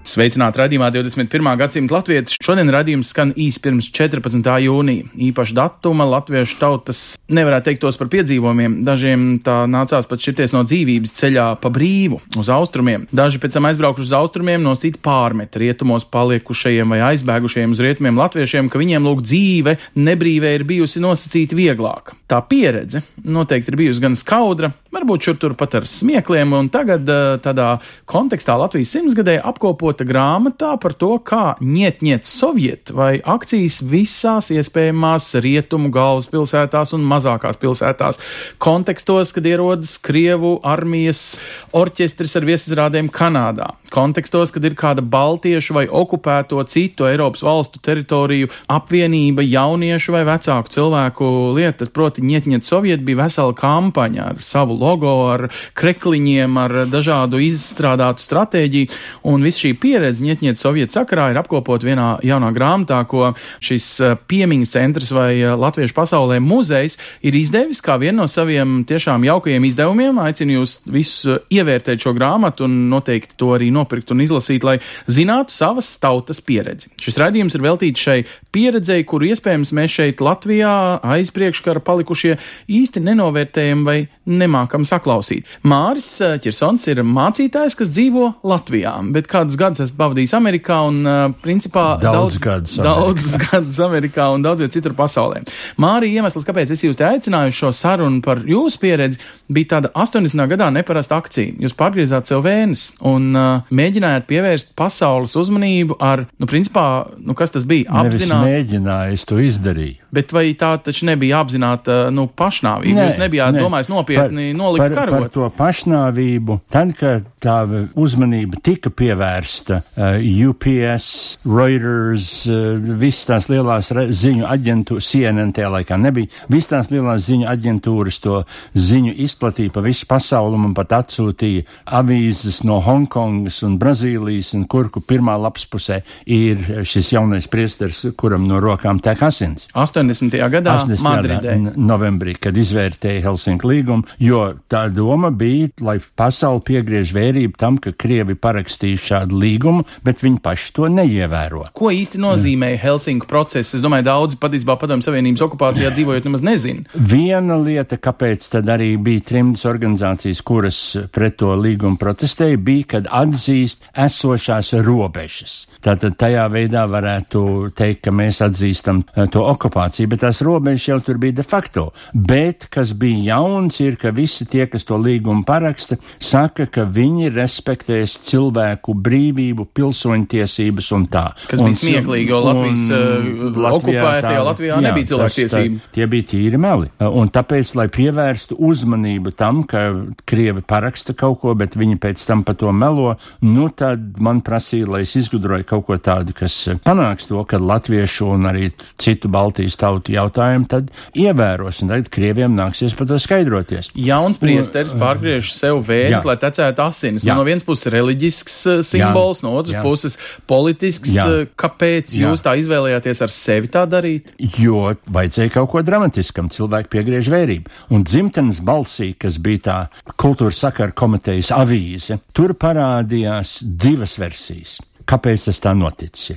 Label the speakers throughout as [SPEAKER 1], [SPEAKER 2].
[SPEAKER 1] Sveicināti raidījumā 21. gadsimta latvieši. Šodien raidījums skan īsi pirms 14. jūnija. Īpaši datuma latviešu tautas nevarētu teikt tos par piedzīvojumiem. Dažiem tā nācās pat šķirties no dzīvības ceļā pa brīvu uz austrumiem. Daži pēc tam aizbraukuši uz austrumiem, no citu pārmet rietumos paliekušajiem vai aizbēgušajiem uz rietumiem latviešiem, ka viņiem lūk dzīve nebrīvē ir bijusi nosacīta vieglāk. Tā pieredze noteikti ir bijusi gan skaudra, varbūt šur tur pat ar smiekliem, un tagad eh, tādā kontekstā Latvijas simtsgadē apkopota grāmatā par to, kā ņiet-ņiet soviet vai akcijas visās iespējamās rietumu galvaspilsētās un mazākās pilsētās. Kontekstos, kad ierodas Krievu armijas orķestris ar viesizrādēm Kanādā. Kontekstos, kad ir kāda baltiešu vai okupēto citu Eiropas valstu teritoriju apvienība jauniešu vai vecāku cilvēku lieta, proti ņiet-ņiet soviet bija vesela kampaņa ar savu logo, ar krekliņiem, ar dažādu izstrādātu stratēģiju, un viss šī pieredze ņiet-ņiet soviet sakarā ir apkopot vienā jaunā grāmatā, ko šis eh, piemiņas centrs vai eh, Latviešu pasaulē muzejs ir izdevis kā vienu no saviem tiešām jaukajiem izdevumiem. Aicinu jūs visus eh, ievērtēt šo grāmatu un noteikti to arī nopirkt un izlasīt, lai zinātu savas tautas pieredzi. Šis raidījums ir veltīts šai pieredzei, kuru iespējams mēs šeit Latvijā aiz priekškara palikušie īsti nenovērtējam vai nemākam saklausīt. Māris eh, Čirsons ir mācītājs, kas dzīvo Latvijā, bet kādus gadus esmu pavadījis Amerikā un uh, principā
[SPEAKER 2] Daudz gadus
[SPEAKER 1] daudz gadus Amerikā un daudz viet citur pasaulē. Mārija iemesls, kāpēc es jūs te aicināju šo sarunu par jūsu pieredzi, bija tāda 80. gadā neparasta akcija. Jūs pārgriezāt sev vēnes un uh, mēģinājāt pievērst pasaules uzmanību ar, nu, principā, nu, kas tas bija?
[SPEAKER 2] Nevis Es to izdarīju.
[SPEAKER 1] Bet vai tā taču nebija apzināta, nu, pašnāvība?
[SPEAKER 2] Nē,
[SPEAKER 1] Jūs nebijāt
[SPEAKER 2] nē.
[SPEAKER 1] domājis nopietni
[SPEAKER 2] par,
[SPEAKER 1] nolikt
[SPEAKER 2] par, par to pašnāvību. Tad, kad tā uzmanība tika pievērsta uh, UPS, Reuters, uh, visas tās lielās ziņu aģentūras, CNN tajā laikā nebija, visas tās lielās ziņu aģentūras to ziņu izplatīja pa visu pasauli un pat atsūtīja avīzes no Hongkongas un Brazīlijas, un kur, kur pirmā lapas pusē ir šis jaunais priesters, kuram no rokām tek asins.
[SPEAKER 1] 80. gadā
[SPEAKER 2] 80.
[SPEAKER 1] Madridē.
[SPEAKER 2] novembrī, kad izvērtēja Helsinku līgumu, jo tā doma bija, lai pasauli piegriež vērību tam, ka Krievi parakstīja šādu līgumu, bet viņi paši to neievēro.
[SPEAKER 1] Ko īsti nozīmē Helsinku process? Es domāju, daudzi patiesībā Padomju Savienības okupācijā dzīvojot nemaz nezina.
[SPEAKER 2] Viena lieta, kāpēc tad arī bija trimdas organizācijas, kuras pret to līgumu protestēja, bija, kad atzīst esošās robežas. Tātad tajā veidā varētu teikt, ka mēs atzīstam eh, to okupāciju, bet tās robežas jau tur bija de facto. Bet, kas bija jauns, ir, ka visi tie, kas to līgumu paraksta, saka, ka viņi respektēs cilvēku brīvību, pilsoņtiesības un tā.
[SPEAKER 1] Kas
[SPEAKER 2] Un
[SPEAKER 1] bija smieklīgi, jo Latvijas, eh, okupētajā Latvijā nebija
[SPEAKER 2] tas-
[SPEAKER 1] cilvēktiesību.
[SPEAKER 2] tā- Tie bija tīri meli. Un tāpēc, lai pievērstu uzmanību tam, ka Krievi paraksta kaut ko, bet viņi pēc tam pa to melo, nu tad man prasīja, lai es izgudroju kaut ko tādu, kas panāks to, ka latviešu un arī citu Baltijas tautu jautājumu tad ievēros, un tagad Krieviem nāksies par to skaidroties.
[SPEAKER 1] Jauns priesteris pārgriež sev vējas,
[SPEAKER 2] Jā.
[SPEAKER 1] lai tecētu asinis.
[SPEAKER 2] Jā.
[SPEAKER 1] Nu, no vienas puses reliģisks eh, simbols, no otras
[SPEAKER 2] Jā.
[SPEAKER 1] puses politisks.
[SPEAKER 2] Jā.
[SPEAKER 1] eh, Kāpēc
[SPEAKER 2] Jā.
[SPEAKER 1] jūs tā izvēlējāties ar sevi tā darīt?
[SPEAKER 2] Jo vajadzēja kaut ko dramatiskam, cilvēki piegriež vērību. Un dzimtenes balsī, kas bija tā kultūras sakara komitejas avīze, tur parādījās divas versijas. Kāpēc tas tā noticis?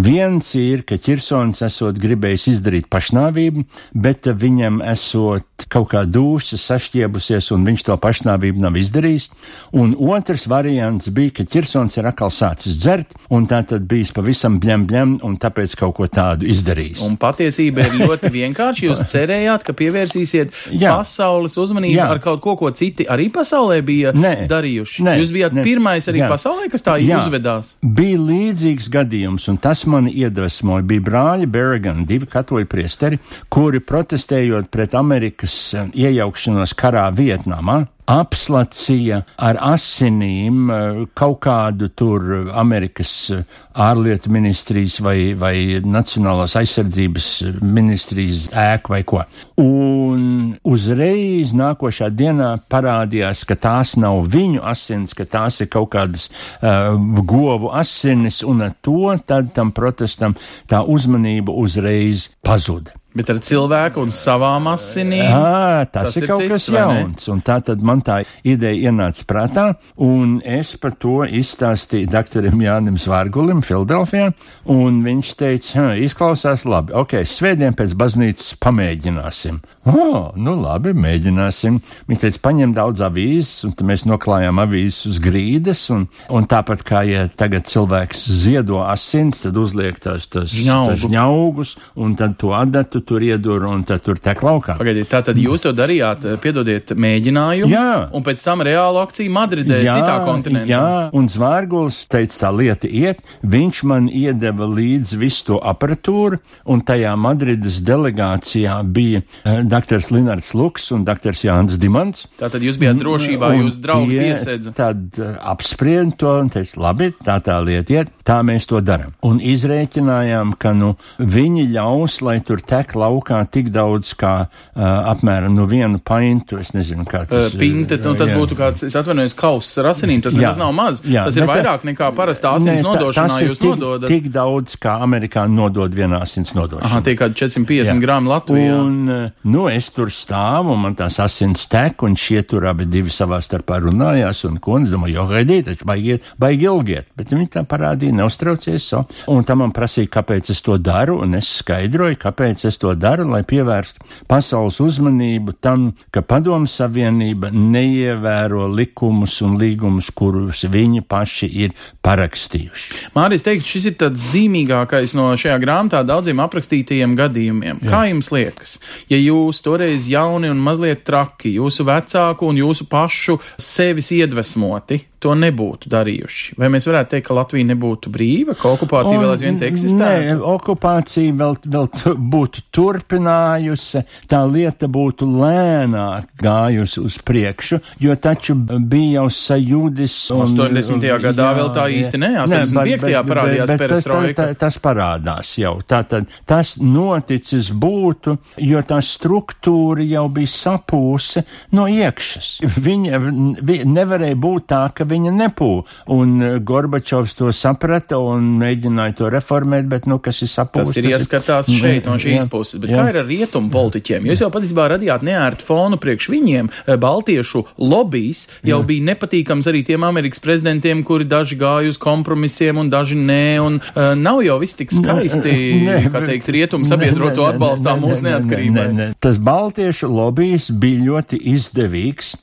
[SPEAKER 2] Viens ir, ka Čirsons esot gribējis izdarīt pašnāvību, bet viņam esot kaut kā dūšas sašķiebusies, un viņš to pašnāvību nav izdarījis. Un otrs variants bija, ka Čirsons ir atkal sācis dzert, un tā tad bijis pavisam bļem bļem, un tāpēc kaut ko tādu izdarījis.
[SPEAKER 1] Un patiesība ir ļoti vienkārša. Jūs cerējāt, ka pievērsīsiet
[SPEAKER 2] Jā.
[SPEAKER 1] pasaules uzmanību
[SPEAKER 2] Jā.
[SPEAKER 1] ar kaut ko, ko citi arī pasaulē bija
[SPEAKER 2] Nē.
[SPEAKER 1] darījuši.
[SPEAKER 2] Nē.
[SPEAKER 1] Jūs bijāt
[SPEAKER 2] Nē.
[SPEAKER 1] pirmais arī
[SPEAKER 2] Jā.
[SPEAKER 1] pasaulē, kas tā
[SPEAKER 2] Jā.
[SPEAKER 1] uzvedās.
[SPEAKER 2] Bija līdzīgs gadījums, un tas mani iedvesmoja. Bija brāļi Bergani, divi katoļu priesteri, kuri protestējot pret Amerikas eh, iejaukšanos karā Vietnamā, apslacīja ar asinīm eh, kaut kādu tur Amerikas eh, ārlietu ministrijas vai, vai Nacionālās aizsardzības ministrijas ēku vai ko. Un uzreiz nākošā dienā parādījās, ka tās nav viņu asins, ka tās ir kaut kādas uh, govu asinis, un ar to tad tam protestam tā uzmanība uzreiz pazuda.
[SPEAKER 1] Bet ar cilvēku un savām asinīm.
[SPEAKER 2] Jā, tas, tas ir, ir kaut cits, kas jauns. Un tā tad man tā ideja ienāca prātā, un es par to izstāstīju doktoram Jānim Zvārgulim Filadelfijā, un viņš teica, izklausās labi, ok, svētdien pēc baznīcas pamēģināsim. O, oh, nu labi, mēģināsim. Viņš teica, paņem daudz avīzes, un tad mēs noklājām avīzes uz grīdas, un, un tāpat kā, ja tagad cilvēks ziedo asins, tad uzliek tās, tās,
[SPEAKER 1] Žņaugu.
[SPEAKER 2] tās žņaugus, un tad to adatu tur iedur un tad tur tek laukā.
[SPEAKER 1] Pagaidiet, tā tad jūs to darījāt, eh, piedodiet, mēģinājumu,
[SPEAKER 2] Jā.
[SPEAKER 1] un pēc tam reālu akciju Madridē, jā, citā kontinentā.
[SPEAKER 2] Jā, un Zvārguls teica, tā lieta iet, viņš man iedeva līdzi visu to aparatūru, un tajā Madrides delegācijā bija uh, doktors Linards Luks un doktors Jānis Dimants.
[SPEAKER 1] Tātad jūs bijāt drošībā,
[SPEAKER 2] Un
[SPEAKER 1] jūs draugi
[SPEAKER 2] tie
[SPEAKER 1] piesēdza.
[SPEAKER 2] Tad uh, apspried to un teica, labi, tā tā lieta iet, tā mēs to darām. Un izrēķinājām, ka nu, viņi ļaus, lai tur tek laukā tik daudz kā uh, apmēram nu, vienu paintu, es nezinu, kā tas
[SPEAKER 1] Uh, Pinte, nu, tas
[SPEAKER 2] jā.
[SPEAKER 1] būtu kāds, es atvainojos, kauss ar asinīm, tas nemaz nav maz.
[SPEAKER 2] Jā,
[SPEAKER 1] tas ir vairāk nekā parastā asins
[SPEAKER 2] tā-
[SPEAKER 1] nodošanā
[SPEAKER 2] ir
[SPEAKER 1] jūs
[SPEAKER 2] tik,
[SPEAKER 1] nododat.
[SPEAKER 2] Tik daudz, kā amerikāņi nodod vienā asins nodošanā.
[SPEAKER 1] Aha, tie kādi 450
[SPEAKER 2] Jā.
[SPEAKER 1] grāmi Latvijā.
[SPEAKER 2] Un, nu, es tur stāvu, un man tās asins tek, un šie tur abi divi savā starpā runājās, un ko, un es domāju, jo gaidīt, taču baigi, baigi ilgiet. Bet viņi tā parādīja, neuztraucies, so. un tam man prasīja, kāpēc es to daru, un es skaidroju, kāpēc es to daru, lai pievērstu pasaules uzmanību tam, ka Padomu Savienība neievēro likumus un līgumus, kurus viņi paši ir parakstījuši.
[SPEAKER 1] Mārijas teikt, šis ir tāds zīmīgākais no šajā grāmatā daudziem aprakstītajiem gadījumiem. Jā. Kā jums liekas, ja jūs toreiz jauni un mazliet traki, jūsu vecāku un jūsu pašu sevis iedvesmoti, to nebūtu darījuši? Vai mēs varētu teikt, ka Latvija nebūtu brīva, ka okupācija vēl aizvien eksistē?
[SPEAKER 2] Nē, okupācija vēl, vēl tu, būtu turpinājusi, tā lieta būtu lēnāk gājusi uz priekšu, jo taču bija jau sajūdis. un-
[SPEAKER 1] 80. gadā vēl tā īsti ne, 85. parādījās
[SPEAKER 2] bet tas,
[SPEAKER 1] perestroika.
[SPEAKER 2] tā, tā, tas parādās jau. Tātad tas noticis būtu, jo tā struktūra jau bija sapūse no iekšas. Viņa vi, nevarēja būt tā, ka viņa nepū. Un eh, Gorbačovs to saprata un mēģināja to reformēt, bet, nu, kas ir sapūs.
[SPEAKER 1] Tas ir ieskatās šeit no šīs
[SPEAKER 2] jā,
[SPEAKER 1] puses, bet
[SPEAKER 2] jā.
[SPEAKER 1] kā ir ar rietumu politiķiem? Jūs jau patiesībā radījāt neērtu fonu priekš viņiem. Eh, Baltiešu lobbyis jau jā. bija nepatīkams arī tiem Amerikas prezidentiem, kuri daži gāja uz kompromisiem un daži nē, un uh, nav jau viss tik skaisti,
[SPEAKER 2] Nē,
[SPEAKER 1] kā
[SPEAKER 2] bet-
[SPEAKER 1] teikt, rietumu sabiedroto atbalstā mūsu neatkarībai.
[SPEAKER 2] nē, nē. Tas Baltiešu lobbyis bija ļoti izdevīgs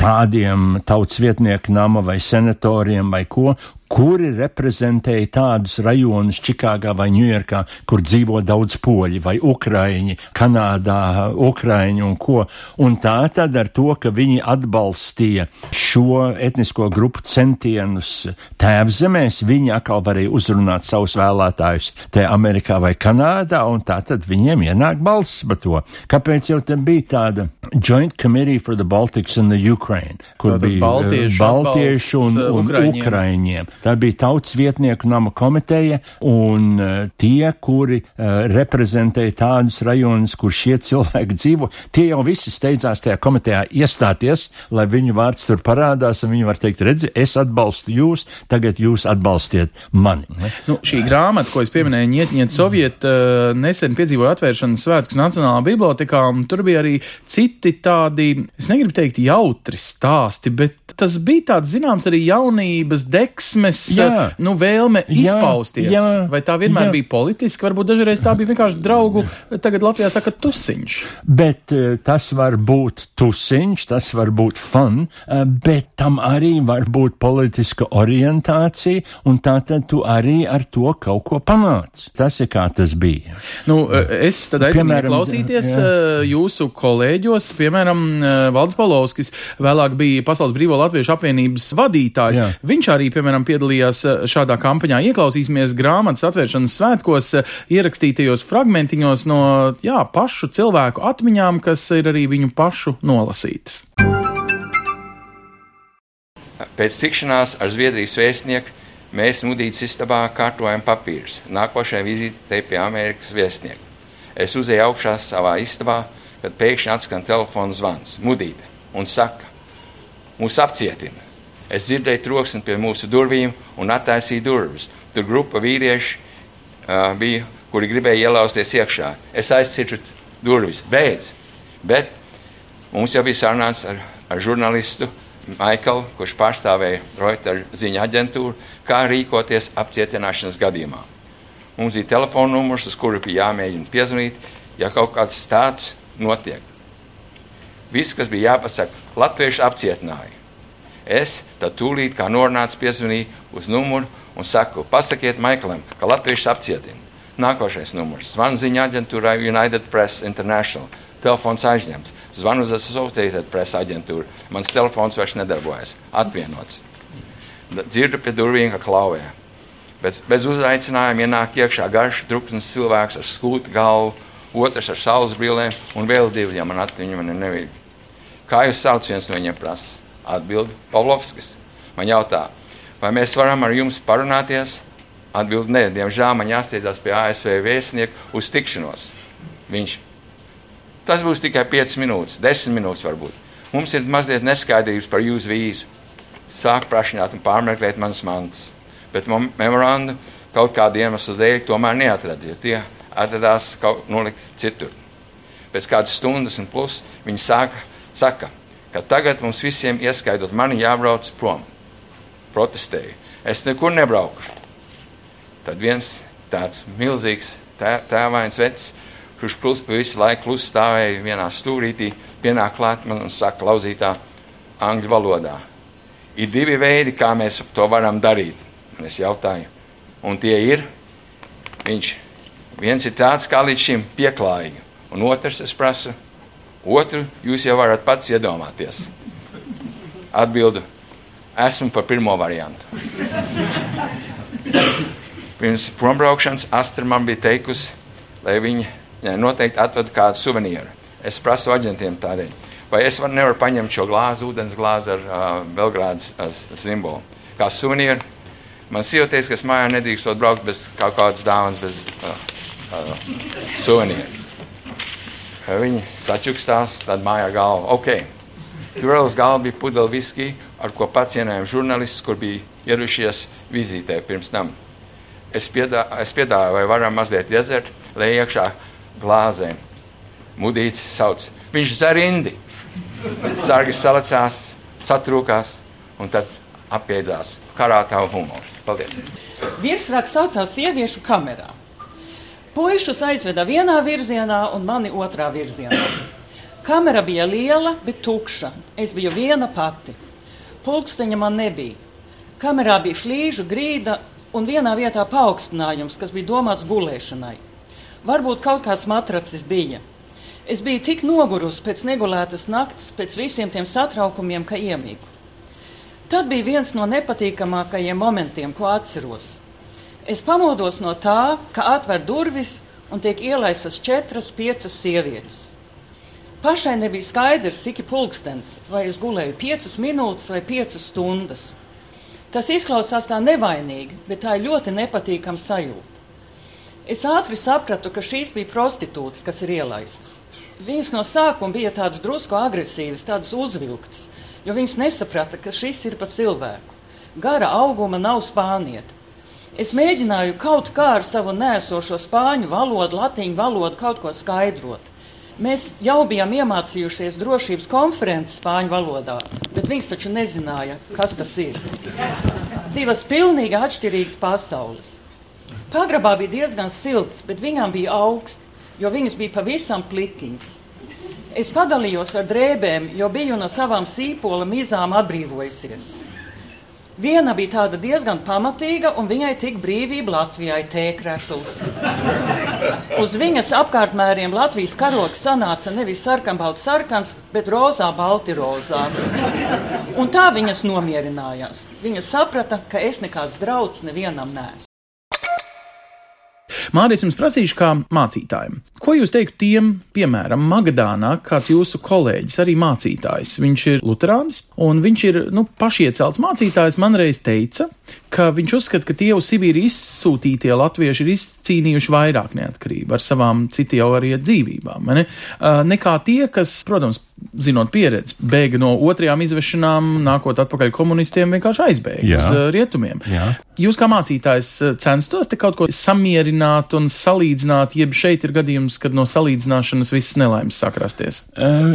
[SPEAKER 2] tādiem tautas vietnieku nama vai senatoriem vai ko, kuri reprezentēja tādus rajonus Čikāgā vai Ņujorkā, kur dzīvo daudz poļi vai ukraiņi, Kanādā, ukraiņi un ko. Un tā tad ar to, ka viņi atbalstīja šo etnisko grupu centienus tēvzemēs, viņi atkal varēja uzrunāt savus vēlētājus te Amerikā vai Kanādā, un tā tad viņiem ienāk balss par to. Kāpēc jau te bija tāda Joint Committee for the Baltics and the Ukraine, kur
[SPEAKER 1] Tātad
[SPEAKER 2] bija
[SPEAKER 1] baltiešu
[SPEAKER 2] baltiešu un,
[SPEAKER 1] eh,
[SPEAKER 2] un
[SPEAKER 1] Ukraiņiem.
[SPEAKER 2] Tā bija tautas vietnieku nama komiteja, un uh, tie, kuri uh, reprezentēja tādus rajonus, kur šie cilvēki dzīvo, tie jau visi steidzās tajā komitejā iestāties, lai viņu vārds tur parādās, un viņi var teikt, redzi, es atbalstu jūs, tagad jūs atbalstiet mani. ne?
[SPEAKER 1] Nu, šī grāmata, ko es pieminēju, Nietņiet Soviet, uh, nesen piedzīvoja atvēršanas svētkus Nacionālā bibliotekā, un tur bija arī citi tādi, es negribu teikt jautri stāsti, bet tas bija tāds zināms arī jaunības deksmes,
[SPEAKER 2] Jā.
[SPEAKER 1] uh, nu, vēlme
[SPEAKER 2] Jā,
[SPEAKER 1] izpausties.
[SPEAKER 2] jā,
[SPEAKER 1] Vai tā vienmēr
[SPEAKER 2] jā.
[SPEAKER 1] bija politiska, varbūt dažreiz tā bija vienkārši draugu, tagad Latvijā saka tusiņš.
[SPEAKER 2] Bet eh, tas var būt tusiņš, tas var būt fun, eh, bet tam arī var būt politiska orientācija, un tā tad tu arī ar to kaut ko panāc. Tas ir kā tas bija.
[SPEAKER 1] Nu, es tad aicinu klausīties
[SPEAKER 2] jā.
[SPEAKER 1] eh, jūsu kolēģos, piemēram, eh, Valds Palovskis, vēlāk bija Pasaules Brīvo Latviešu apvienības vadītājs.
[SPEAKER 2] Jā.
[SPEAKER 1] Viņš arī, piemēram, piedalījās eh, šādā kampaņā. Ieklausīsimies grāmatas atvēršanas svētkos eh, ierakstītajos fragmentiņos no, jā, pašu cilvēku atmiņām, kas ir arī viņu pašu nolasītas.
[SPEAKER 3] Pēc tikšanās ar Zviedrijas vēstnieku mēs Mudītas istabā kārtojam papīrus. Nākošajai vizītei pie Amerikas vēstnieka. Es uzēju augšā savā istabā, kad pēkšņi atskan telefona zvans Mudīte un saka, mūs apcietina. Es dzirdēju troksni pie mūsu durvīm un attaisīju durvis. Tur grupa vīrieši uh, bija, kuri gribēja ielausties iekšā. Es aizcirtu durvis, beidz. Bet mums jau bija sarunāts ar, ar žurnālistu Maiklu, kurš pārstāvēja Reuters ziņu aģentūru, kā rīkoties apcietināšanas gadījumā. Mums bija telefona numurs, uz kuru bija jāmēģina piezvanīt, ja kaut kāds tāds notiek. Viss, kas bija jāpasaka, latvieši apcietināja. Es tad tūlīt kā norunāts piezvanīju uz numuru un saku, pasakiet Maiklam, ka latvieši apcietina. Nākošais numurs - zvanziņa aģentūrai United Press International. Telefons aizņemts. Zvanu uz Associated Press aģentūru. Mans telefons vairs nedarbojas. Atvienots. Dzirdu pie durvīm, ka klauvē. Bet bez uzaicinājuma ienāk iekšā garš, drukns cilvēks ar skūtu galvu, otrs ar saules brillēm un vēl divi, ja man atmiņa man ir nevīga. Kā jūs sauc viens no viņiem prasa? Atbild Pavlovskis. Man jautā, vai mēs varam ar jums parunāties? Atbild, nē, diemžēl man jāsteidzās pie ASV vēstnieku uz tikšanos. Viņš Tas būs tikai 5 minūtes, 10 minūtes varbūt. Mums ir mazliet neskaidrības par jūsu vīzu. Sāk prašināt un pārmeklēt manas mantas. Bet memorandu kaut kādu iemeslu dēļ tomēr neatrada, jo tie atradās kaut nolikt citur. Pēc kādas stundas un plus viņi sāka, saka, ka tagad mums visiem ieskaidot mani jābrauc prom. Protestēju. Es nekur nebraukšu. Tad viens tāds milzīgs tē, tēvains vecs kurš klus pa visu laiku klus stāvēja vienā stūrītī, pienāk klāt man un saka lauzītā angļu valodā. Ir divi veidi, kā mēs to varam darīt. Un es jautāju, un tie ir, viņš, viens ir tāds, kā līdz šim pieklājīgi, un otrs es prasu, otru jūs jau varat pats iedomāties. Atbildu, esmu par pirmo variantu. Pirms prombraukšanas Astra man bija teikusi, lai viņa noteikti atved kādu suvenieru. Es prasu aģentiem tādēļ, vai es var, nevaru paņemt šo glāzi, ūdens glāzi ar uh, Belgrādas simbolu. Kā suvenieru, man sieva teica, ka es mājā nedrīkstot braukt bez kaut kādas dāvanas, bez uh, uh, suvenieru. Viņi sačukstās, tad mājā galva, ok. Tur vēl uz galva bija pudeli viski, ar ko pacienējām žurnālists, kur bija ieradušies vizītē pirms tam. Es, piedā, es piedāvāju, vai varam mazliet iedzert, lai iekšā glāzēm. Mudīts sauc. Viņš zarindi. Sargi salicās, satrūkās un tad apjēdzās. Karā tavu humors. Paldies.
[SPEAKER 4] Virsraksts saucās sieviešu kamerā. Puišus aizveda vienā virzienā un mani otrā virzienā. Kamera bija liela, bet tukša. Es biju viena pati. Pulksteņa man nebija. Kamerā bija flīžu grīda un vienā vietā paaugstinājums, kas bija domāts gulēšanai. Varbūt kaut kāds matracis bija. Es biju tik nogurusi pēc negulētas nakts, pēc visiem tiem satraukumiem, ka iemīgu. Tad bija viens no nepatīkamākajiem momentiem, ko atceros. Es pamodos no tā, ka atver durvis un tiek ielaistas četras, piecas sievietes. Pašai nebija skaidrs, cik ir pulkstenis, vai es gulēju piecas minūtes vai piecas stundas. Tas izklausās tā nevainīgi, bet tā ir ļoti nepatīkama sajūta. Es ātri sapratu, ka šīs bija prostitūtas, kas ir ielaistas. Viņas no sākuma bija tādas drusku agresīvas, tādas uzvilktas, jo viņas nesaprata, ka šis ir pa cilvēku. Gara auguma nav spānieta. Es mēģināju kaut kā ar savu nēsošo spāņu valodu, latīņu valodu kaut ko skaidrot. Mēs jau bijām iemācījušies drošības konferences spāņu valodā, bet viņas taču nezināja, kas tas ir. Divas pilnīgi atšķirīgas pasaules. Pagrabā bija diezgan silts, bet viņām bija augsts, jo viņas bija pavisam plikiņas. Es padalījos ar drēbēm, jo biju no savām sīpola mizām atbrīvojusies. Viena bija tāda diezgan pamatīga, un viņai tik brīvība Latvijai tēkrētuls. Uz viņas apkārtmēriem Latvijas karoks sanāca nevis sarkanbalts sarkans, bet rozā balti rozā. Un tā viņas nomierinājās. Viņa saprata, ka es nekāds drauds nevienam neesmu.
[SPEAKER 1] Mārijas jums prasīšu kā mācītājiem. Ko jūs teiktu tiem, piemēram, Magadānā, kāds jūsu kolēģis, arī mācītājs? Viņš ir luterānis un viņš ir, nu, pašiecelts mācītājs man reiz teica, ka viņš uzskata, ka tie uz Sibīri izsūtītie latvieši ir izcīnījuši vairāk neatkarību ar savām citu jau arī dzīvībām, ne? nekā tie, kas, protams, zinot pieredzi, bēga no otrajām izvešanām, nākot atpakaļ komunistiem, vienkārši aizbēga Jā. uz rietumiem. Jā. Jūs kā mācītājs censtos te kaut ko samierināt un salīdzināt, jeb šeit ir gadījums, kad no salīdzināšanas viss nelaimes sakrasties?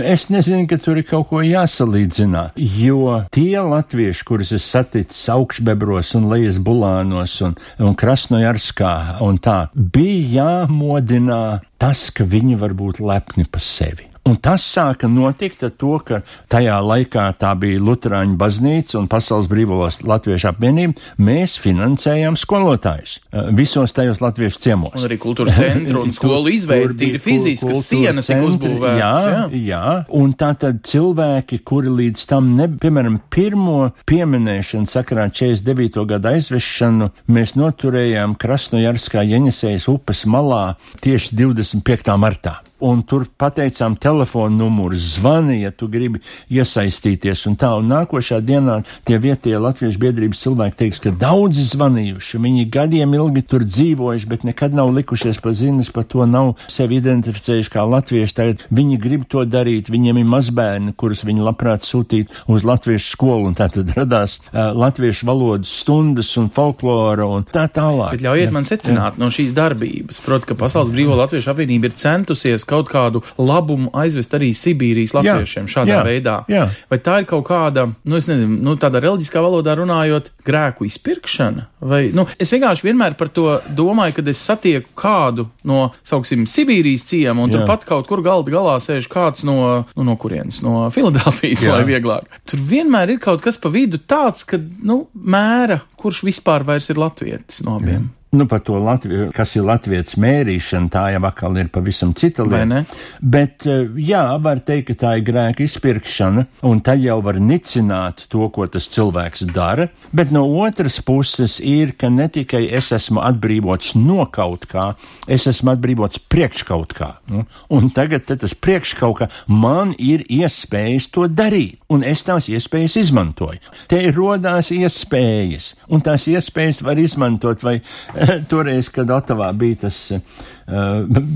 [SPEAKER 2] Es nezinu, ka tur ir kaut ko jāsalīdzinā, jo tie latvieši, kurus es saticu augšbebros un lejas bulānos un, un krasnojarskā un tā, bija jāmodinā tas, ka viņi var būt lepni par sevi. Un tas sāka notikt ar to, ka tajā laikā tā bija Lutāņu baznīca un Pasaules brīvos latviešu apvienība. Mēs finansējām skolotājus eh, visos tajos latviešu ciemos.
[SPEAKER 1] Un arī kultūras centru un skolu izveidi, tīri fiziski, sienas tika uzbūvētas.
[SPEAKER 2] Jā, jā, jā, un tā tad cilvēki, kuri līdz tam, ne, piemēram, pirmo pieminēšanu sakarā 49. gada aizvešanu, mēs noturējām Krasnojarskā Jeņasējas upes malā tieši 25. martā un tur pateicām telefonu numuru, zvani, ja tu gribi iesaistīties, un tā, un nākošā dienā tie vietējie latviešu biedrības cilvēki teiks, ka daudzi zvanījuši, viņi gadiem ilgi tur dzīvojuši, bet nekad nav likušies pa ziņas, par to nav sevi identificējuši kā latvieši, tagad viņi grib to darīt, viņiem ir mazbērni, kurus viņi labprāt sūtīt uz latviešu skolu, un tā tad radās uh, latviešu valodas stundas un folklora un tā tālāk.
[SPEAKER 1] Bet ļaujiet jā, man secināt jā. no šīs darbības, proti, ka Pasaules brīvo latviešu apvienība ir centusies kaut kādu labumu aizvest arī Sibīrijas latviešiem jā, šādā jā, veidā. Jā. Vai tā ir kaut kāda, nu, nezinu, nu, tādā reliģiskā valodā runājot, grēku izpirkšana? Vai, nu, es vienkārši vienmēr par to domāju, kad es satieku kādu no, sauksim, Sibīrijas ciema, un turpat kaut kur galda galā sēž kāds no, nu, no kurienes, no Filadelfijas, lai vieglāk. Tur vienmēr ir kaut kas pa vidu tāds, ka, nu, mēra, kurš vispār vairs ir latvietis no abiem. Jā.
[SPEAKER 2] Nu, par to Latviju, kas ir Latvijas mērīšana, tā jau atkal ir pavisam cita lieta. Bet, eh, jā, var teikt, ka tā ir grēka izpirkšana, un tad jau var nicināt to, ko tas cilvēks dara. Bet no otras puses ir, ka ne tikai es esmu atbrīvots no kaut kā, es esmu atbrīvots priekš kaut kā. Nu? Un tagad tas priekš kaut kā man ir iespējas to darīt, un es tās iespējas izmantoju. Te rodās iespējas, un tās iespējas var izmantot vai toreiz, kad Otavā bija tas uh,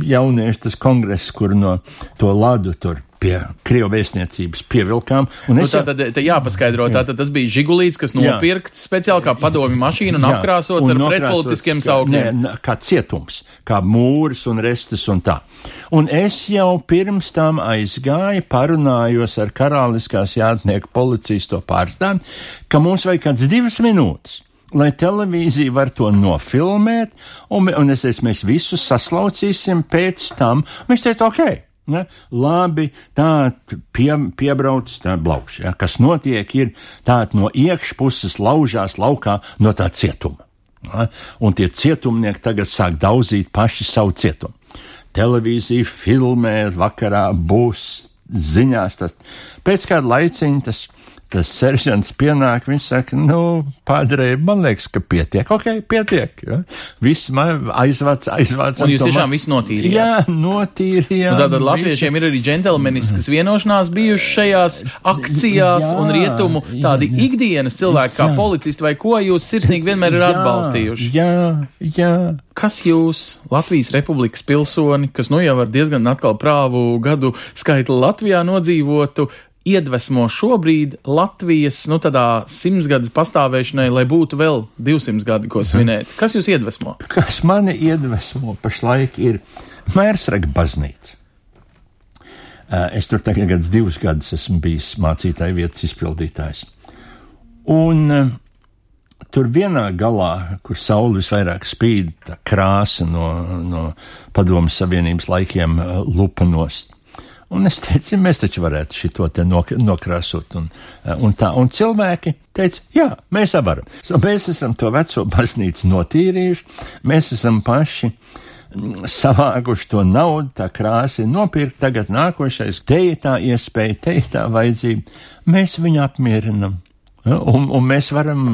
[SPEAKER 2] jauniešu tas kongress, kur no to ladu tur pie Krievijas vēstniecības pievilkām.
[SPEAKER 1] Nu, tā tad te jāpaskaidro, jā. tātad tas bija žigulīts, kas nopirkts speciāli kā padomi mašīna un jā. apkrāsots un ar pretpolitiskiem saukļiem.
[SPEAKER 2] Nē, kā cietums, kā mūris un restes un tā. Un es jau pirms tam aizgāju, parunājos ar karaliskās jātnieku policijas to pārstāvi, ka mums vajag kāds divas minūtes lai televīzija var to nofilmēt, un, un es teicu, mēs visus saslaucīsim pēc tam. Mēs teicām, ok. Ne? Labi, tā pie, piebrauc, tā blaukš, ja? kas notiek, ir tā no iekšpuses laužās laukā no tā cietuma. Ja? Un tie cietumnieki tagad sāk daudzīt paši savu cietumu. Televīzija filmē, vakarā būs ziņās tas. Pēc kāda laiciņa tas tas seržants pienāk, viņš saka, nu, padrē, man liekas, ka pietiek, ok, pietiek. Ja? Viss man aizvāc, aizvāc.
[SPEAKER 1] Un jūs tiešām visu notīrījāt?
[SPEAKER 2] Jā, notīrījāt.
[SPEAKER 1] Nu, tātad latviešiem ir arī džentelmeniskas vienošanās bijušas šajās akcijās jā, un rietumu tādi jā, ikdienas cilvēki kā jā. policisti vai ko jūs sirsnīgi vienmēr ir atbalstījuši.
[SPEAKER 2] Jā, jā.
[SPEAKER 1] Kas jūs, Latvijas republikas pilsoni, kas nu jau ar diezgan atkal prāvu gadu skaitu Latvijā nodzīvotu, iedvesmo šobrīd Latvijas nu, simtsgades pastāvēšanai, lai būtu vēl 200 gadi, ko svinēt? Kas jūs iedvesmo?
[SPEAKER 2] Kas mani iedvesmo pašlaik ir Mērsraga baznīca. Es tur tagad gadus, divus gadus esmu bijis mācītāja vietas izpildītājs. Un uh, tur vienā galā, kur saule visvairāk spīd, tā krāsa no, no Padomu Savienības laikiem uh, lupanost. Un es teicu, mēs taču varētu šito te nok nokrāsot. Un, un, tā, un cilvēki teica, jā, mēs varam. So, mēs esam to veco baznīcu notīrījuši, mēs esam paši mm, savākuši to naudu, tā krāsa ir nopirkt, tagad nākošais, te ir tā iespēja, te ir tā vajadzība. Mēs viņu apmierinam. Un, un mēs varam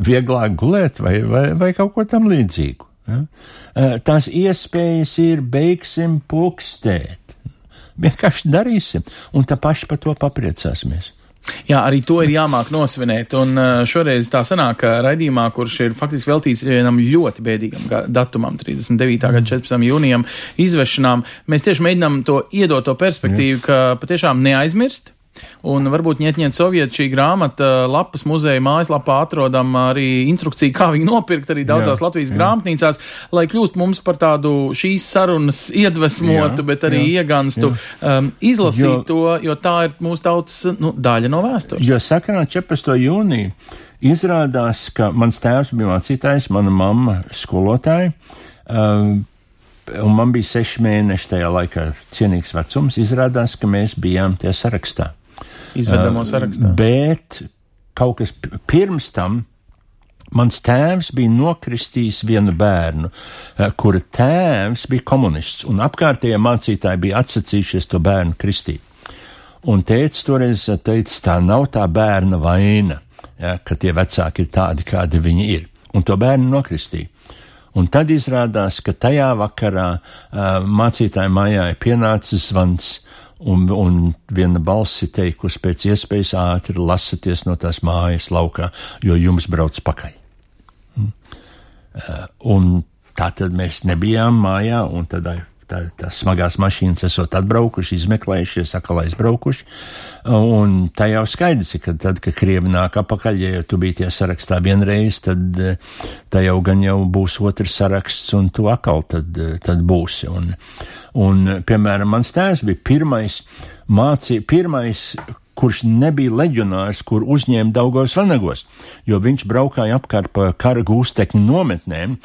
[SPEAKER 2] vieglāk gulēt vai, vai, vai kaut ko tam līdzīgu. Eh, Tās iespējas ir, beigsim pukstēt. Vienkārši darīsim, un tā paši par to papriecāsimies.
[SPEAKER 1] Jā, arī to ir jāmāk nosvinēt. Un šoreiz tā sanāk, ka raidījumā, kurš ir faktiski veltīts vienam ļoti bēdīgam ga- datumam, 39. gada 14. jūnijam, izvešanām, mēs tieši mēģinām to iedot to perspektīvu, ka patiešām neaizmirst. Un varbūt ņetņiet sovieti šī grāmata lapas muzeja mājaslapā atrodam arī instrukciju, kā viņu nopirkt arī daudzās
[SPEAKER 2] Jā,
[SPEAKER 1] Latvijas
[SPEAKER 2] jā.
[SPEAKER 1] grāmatnīcās, lai kļūst mums par tādu šīs sarunas iedvesmotu,
[SPEAKER 2] Jā,
[SPEAKER 1] bet arī
[SPEAKER 2] jā,
[SPEAKER 1] ieganstu um, izlasīt
[SPEAKER 2] Jo-
[SPEAKER 1] to, jo tā ir mūsu tautas nu, daļa no vēstures.
[SPEAKER 2] Jo sakarā 14. jūnija izrādās, ka mans tēvs bija mācītājs, mana mamma skolotāja. Um, Un man bija seši mēneši tajā laikā cienīgs vecums. Izrādās, ka mēs bijām tajā sarakstā.
[SPEAKER 1] Izvedamo sarakstā.
[SPEAKER 2] Bet kaut kas pirms tam mans tēvs bija nokristījis vienu bērnu, eh, kura tēvs bija komunists, un apkārtējie mācītāji bija atsacījušies to bērnu kristīt. Un tēvs toreiz teica, tā nav tā bērna vaina, ja, ka tie vecāki ir tādi, kādi viņi ir. Un to bērnu nokristīja. Un tad izrādās, ka tajā vakarā uh, mācītāja mājā ir pienācis zvans, un, un viena balss ir teikusi, pēc iespējas ātri lasieties no tās mājas laukā, jo jums brauc pakaļ. Mm. Uh, un tā tad mēs nebijām mājā, un tad tā, tā, tās smagās mašīnas esot atbraukuši, izmeklējušies, atkal aizbraukuši. Un tā jau skaidrs ka tad, kad krievi nāk apakaļ, ja jau tu biji tie sarakstā vienreiz, tad tā jau gan jau būs otrs saraksts, un tu atkal tad, tad būsi. Un, un, piemēram, mans tēvs bija pirmais mācī, pirmais, kurš nebija leģionārs, kur uzņēma Daugos vanagos, jo viņš braukāja apkārt pa kara gūstekņu nometnēm,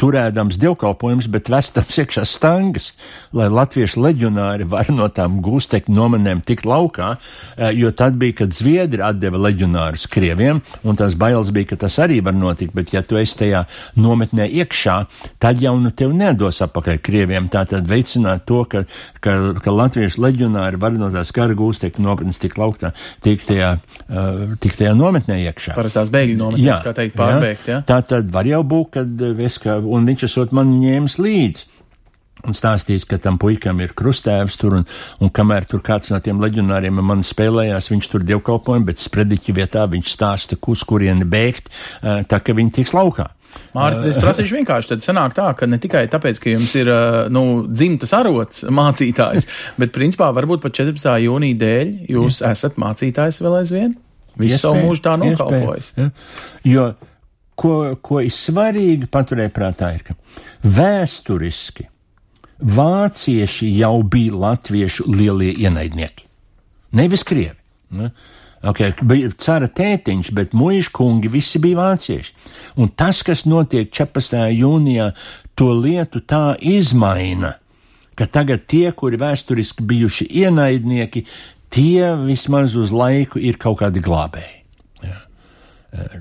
[SPEAKER 2] turēdams dievkalpojums, bet vestams iekšā stangas, lai latviešu leģionāri var no tām gūstekņu nometnēm tikt laukā, eh, jo tad bija, kad Zviedri atdeva leģionārus Krieviem, un tas bailes bija, ka tas arī var notikt, bet ja tu esi tajā nometnē iekšā, tad jau nu tev nedos apakaļ Krieviem, tā tad veicināt to, ka, ka, ka latviešu leģionāri var no tās kara gūstekņu nometnes tikt lauktā, tikt tajā, uh, tikt tajā nometnē iekšā.
[SPEAKER 1] Parastās bēgļu nometnes, kā teikt, pārbeigt, jā.
[SPEAKER 2] Tā tad var jau būt, kad eh, es kā, un viņš esot man ņēmis līdzi. Un stāstījis, ka tam puikam ir krustēvs tur, un, un kamēr tur kāds no tiem leģionāriem ar mani spēlējās, viņš tur dievkalpojumu, bet sprediķi vietā viņš stāsta, uz kurieni bēgt, eh, tā ka viņi tiks laukā.
[SPEAKER 1] Mārtiņ, es prasīšu vienkārši, tad sanāk tā, ka ne tikai tāpēc, ka jums ir, ā, nu, dzimtas arots mācītājs, bet principā varbūt pat 14. jūnija dēļ jūs esat mācītājs vēl aizvien? Visu savu
[SPEAKER 2] Iespēja-
[SPEAKER 1] mūžu tā nokalpojis.
[SPEAKER 2] Ja? Jo, ko, ko ir svarīgi paturēt prātā, ir, ka vēsturiski vācieši jau bija latviešu lielie ienaidnieki. Nevis krievi. Ne? Okay, bija cara tētiņš, bet muīšu kungi visi bija vācieši. Un tas, kas notiek 14. jūnijā, to lietu tā izmaina, ka tagad tie, kuri vēsturiski bijuši ienaidnieki, tie vismaz uz laiku ir kaut kādi glābēji. Jā. Eh,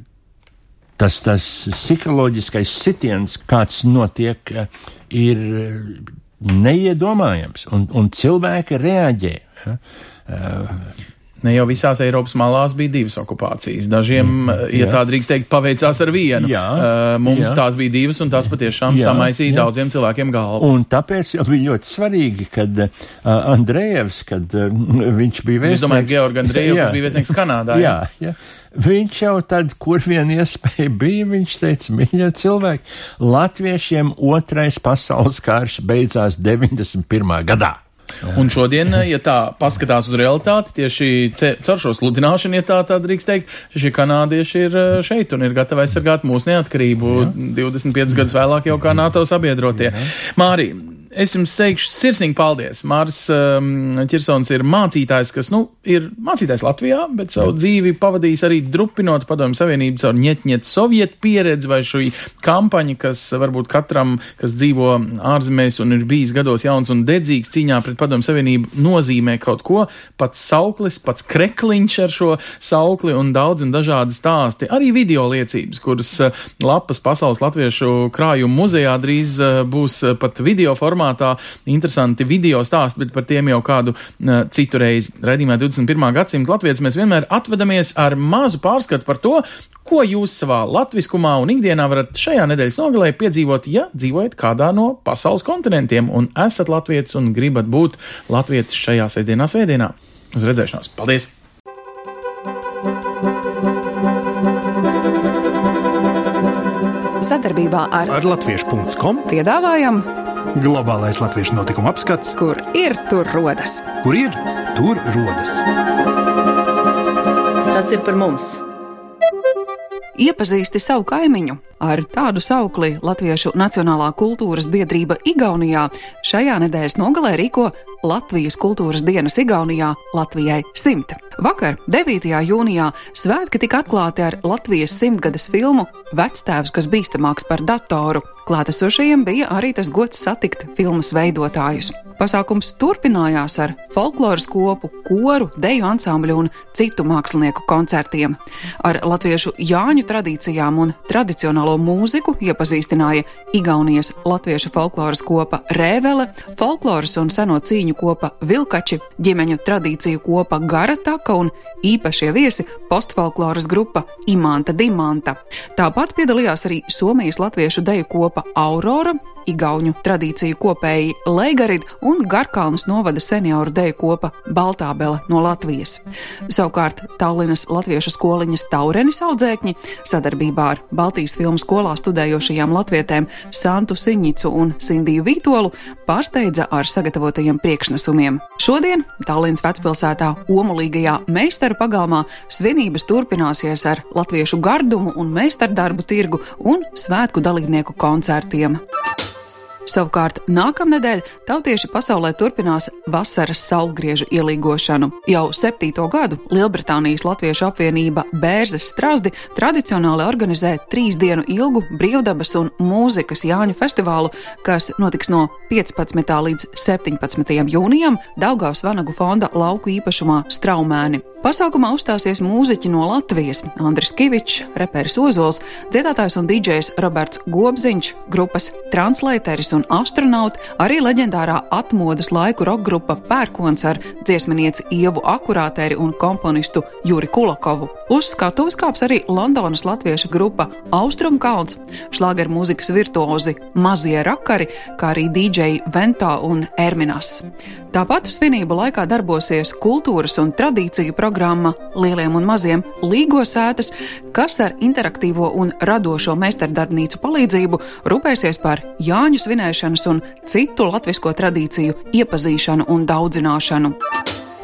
[SPEAKER 2] Tas, tas psiholoģiskais sitiens, kāds notiek, eh, ir eh, neiedomājams, un, un cilvēki reaģē. Ja?
[SPEAKER 1] Ne jau visās Eiropas malās bija divas okupācijas. Dažiem, mm, ja
[SPEAKER 2] jā.
[SPEAKER 1] tā drīkst teikt, paveicās ar vienu.
[SPEAKER 2] Jā,
[SPEAKER 1] Uh, Mums
[SPEAKER 2] jā.
[SPEAKER 1] tās bija divas, un tās patiešām
[SPEAKER 2] Jā,
[SPEAKER 1] samaisīja
[SPEAKER 2] jā.
[SPEAKER 1] daudziem cilvēkiem galvu.
[SPEAKER 2] Un tāpēc bija ļoti svarīgi, kad uh, Andrejevs, kad uh, viņš bija vēstnieks.
[SPEAKER 1] domājat, Georgi Andrejev,
[SPEAKER 2] Jā.
[SPEAKER 1] kas bija vēstnieks Kanādā?
[SPEAKER 2] Jā, jā. Viņš jau tad, kur vien iespēja bija, viņš teica, mīļie cilvēki, latviešiem otrais pasaules karš beidzās 91. gadā.
[SPEAKER 1] Un šodien, ja tā paskatās uz realitāti, tieši caur šo sludināšanu, ja tā, tā drīkst teikt, šie kanādieši ir eh, šeit un ir gatavi aizsargāt mūsu neatkarību 25 gadus vēlāk jau kā NATO sabiedrotie. Māri, es jums teikšu sirsnīgi paldies. Māris um, Čirsons ir mācītājs, kas, nu, ir mācītājs Latvijā, bet savu dzīvi pavadījis arī drupinot padomju savienību caur ņetņet sovietu pieredzi vai šī kampaņa, kas varbūt katram, kas dzīvo ārzemēs un ir bijis gados jauns un dedzīgs cīņā pret padomju savienību, nozīmē kaut ko. Pats sauklis, pats krekliņš ar šo saukli un daudz un dažādi stāsti. Arī video liecības, kuras eh, lapas pasaules latviešu krājuma muzejā drīz eh, būs eh, pat video formātā formātā, interesanti video stāsti, bet par tiem jau kādu uh, citu reizi. Redījumā 21. gadsimta latviešu mēs vienmēr atvedamies ar mazu pārskatu par to, ko jūs savā latviskumā un ikdienā varat šajā nedēļas nogalē piedzīvot, ja dzīvojat kādā no pasaules kontinentiem un esat latvietis un gribat būt latvietis šajā sestdienā, svētdienā. Uz redzēšanos! Paldies!
[SPEAKER 5] Sadarbībā ar,
[SPEAKER 6] Ar latviešu.com
[SPEAKER 5] piedāvājam,
[SPEAKER 6] globālais latviešu notikuma apskats,
[SPEAKER 5] kur ir tur rodas.
[SPEAKER 6] kur ir tur rodas.
[SPEAKER 7] Tas ir par mums.
[SPEAKER 5] Iepazīsti savu kaimiņu ar tādu saukli Latviešu Nacionālā kultūras biedrība Igaunijā šajā nedēļas nogalē rīko Latvijas kultūras dienas Igaunijā Latvijai simta. Vakar, 9. jūnijā, svētki tika atklāti ar Latvijas simtgades filmu Vectēvs, kas bīstamāks par datoru. Klātesošajiem bija arī tas gods satikt filmas veidotājus. Pasākums turpinājās ar folkloras kopu, koru, deju ansambļu un citu mākslinieku koncertiem. Ar latviešu Jāņu tradīcijām un tradicionālo mūziku iepazīstināja Igaunijas latviešu folkloras kopa Rēvele, folkloras un seno cīņu kopa Vilkači, ģimeņu tradīciju kopa Garataka un īpašie viesi postfolkloras grupa Imanta Dimanta. Tāpat piedalījās arī Somijas latviešu deju kopa Aurora, Igauņu tradīciju kopēji Leigarid un Garkalnas novada senioru deju kopa Baltābele no Latvijas. Savukārt Tallinas Latviešu skoliņas Taurenis audzēkņi sadarbībā ar Baltijas filmu skolā studējošajām latvietēm Santu Siņicu un Sindiju Vītolu pārsteidza ar sagatavotajiem priekšnesumiem. Šodien Tallinas vecpilsētā Omulīgajā meistaru pagalmā svinības turpināsies ar latviešu gardumu un meistardarbu tirgu un svētku dalībnieku koncertiem. Savukārt nākamnedēļ tautieši pasaulē turpinās vasaras saulgriežu ielīgošanu. Jau septīto gadu Lielbritānijas Latviešu apvienība Bērzes strāzdi tradicionāli organizē trīs dienu ilgu brīvdabas un mūzikas Jāņu festivālu, kas notiks no 15. līdz 17. jūnijam Daugavas Vanagu fonda lauku īpašumā Straumēni. Pasākumā uzstāsies mūziķi no Latvijas - Andris Kavičs, reperis Ozols, dziedātājs un dīdžejs Roberts Gobziņš, grupas translēteris un astronauts, arī leģendārā atmodas laiku roka grupa Pērkons ar dziesminieci Ievu Akurāteri un komponistu Juri Kulakovu. Uz skatuves kāps arī Londonas latviešu grupa Austrumkalns, šlāgeru mūzikas virtuozi Mazie Rakari, kā arī dīdžeji Ventā un Erminas. Tāpat svinību laikā darbosies kultūras un tradīciju programma Lieliem un Maziem Līgo sētas, kas ar interaktīvo un radošo meistardarbnīcu palīdzību rūpēsies par Jāņu svinēšanas un citu latvisko tradīciju iepazīšanu un daudzināšanu.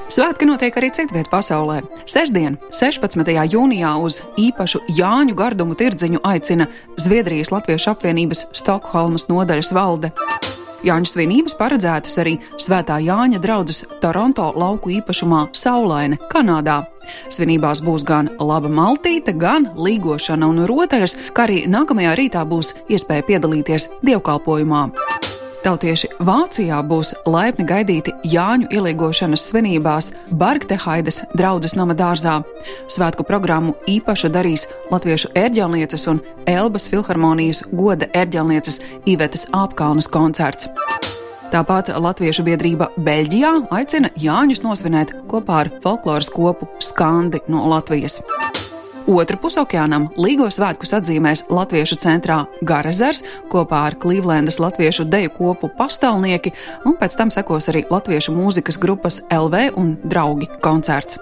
[SPEAKER 5] Svētki notiek arī citvietā pasaulē. Sestdien, 16. jūnijā, uz īpašu Jāņu gardumu tirdziņu aicina Zviedrijas Latviešu apvienības Stokholmas nodaļas valde. Jāņu svinības paredzētas arī Svētā Jāņa draudzes Toronto lauku īpašumā Saulaine, Kanādā. Svinībās būs gan laba maltīte, gan līgošana un rotaļas, kā arī nākamajā rītā būs iespēja piedalīties dievkalpojumā. Tautieši Vācijā būs laipni gaidīti Jāņu ielīgošanas svinībās Bargtehaidas draudzes nama dārzā. Svētku programmu īpaši darīs latviešu ērģelnieces un Elbas filharmonijas goda ērģelnieces Ivetas Apkalnas koncerts. Tāpat Latviešu biedrība Beļģijā aicina Jāņus nosvinēt kopā ar folkloras kopu Skandi no Latvijas. Otru pusokeānam Līgo svētkus atzīmēs Latviešu centrā Garazars kopā ar Klīvlendas latviešu deju kopu pastāvnieki, un pēc tam sekos arī latviešu mūzikas grupas LV un draugi koncerts.